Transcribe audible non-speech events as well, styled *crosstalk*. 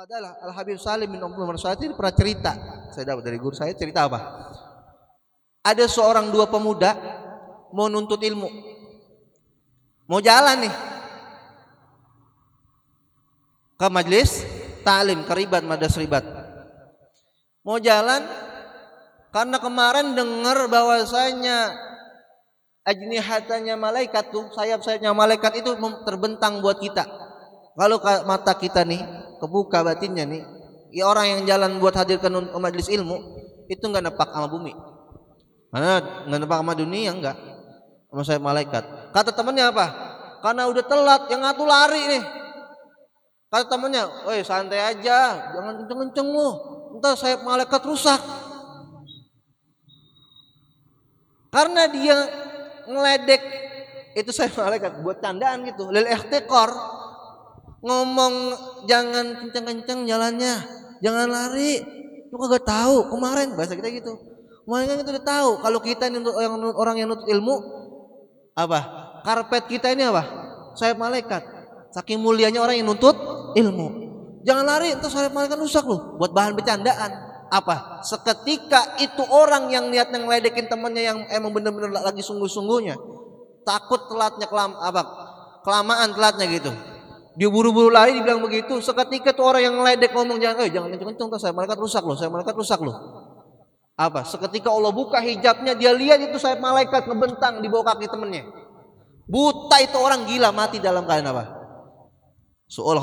adalah Al Habib Salim bin Abdul ini pernah cerita. Saya dapat dari guru saya cerita apa? Ada seorang dua pemuda mau nuntut ilmu. Mau jalan nih. Ke majelis talim, ke ribat, madas ribat. Mau jalan karena kemarin dengar bahwasanya ajnihatanya malaikat tuh, sayap-sayapnya malaikat itu terbentang buat kita. Kalau mata kita nih kebuka batinnya nih ya orang yang jalan buat hadir ke majelis ilmu itu nggak nepak sama bumi. Mana nggak nepak sama dunia enggak sama saya malaikat. Kata temannya apa? Karena udah telat yang ngatu lari nih. Kata temannya woi santai aja jangan kenceng-kenceng lu. Entar saya malaikat rusak. Karena dia ngeledek itu saya *laughs* malaikat buat candaan gitu. Lil ikhtiqar ngomong jangan kenceng-kenceng jalannya, jangan lari. Lu kagak tahu kemarin bahasa kita gitu. Kemarin kan kita udah tahu kalau kita ini yang orang yang nutut ilmu apa? Karpet kita ini apa? Sayap malaikat. Saking mulianya orang yang nuntut ilmu. Jangan lari, entar sayap malaikat rusak lu buat bahan bercandaan. Apa? Seketika itu orang yang niat ngeledekin temannya yang emang bener-bener lagi sungguh-sungguhnya takut telatnya kelam apa kelamaan telatnya gitu dia buru-buru lari dibilang begitu. Seketika tuh orang yang ngeledek ngomong jangan, eh jangan kenceng-kenceng saya malaikat rusak loh, saya malaikat rusak loh. Apa? Seketika Allah buka hijabnya, dia lihat itu saya malaikat ngebentang di bawah kaki temennya. Buta itu orang gila mati dalam keadaan apa? Su'ul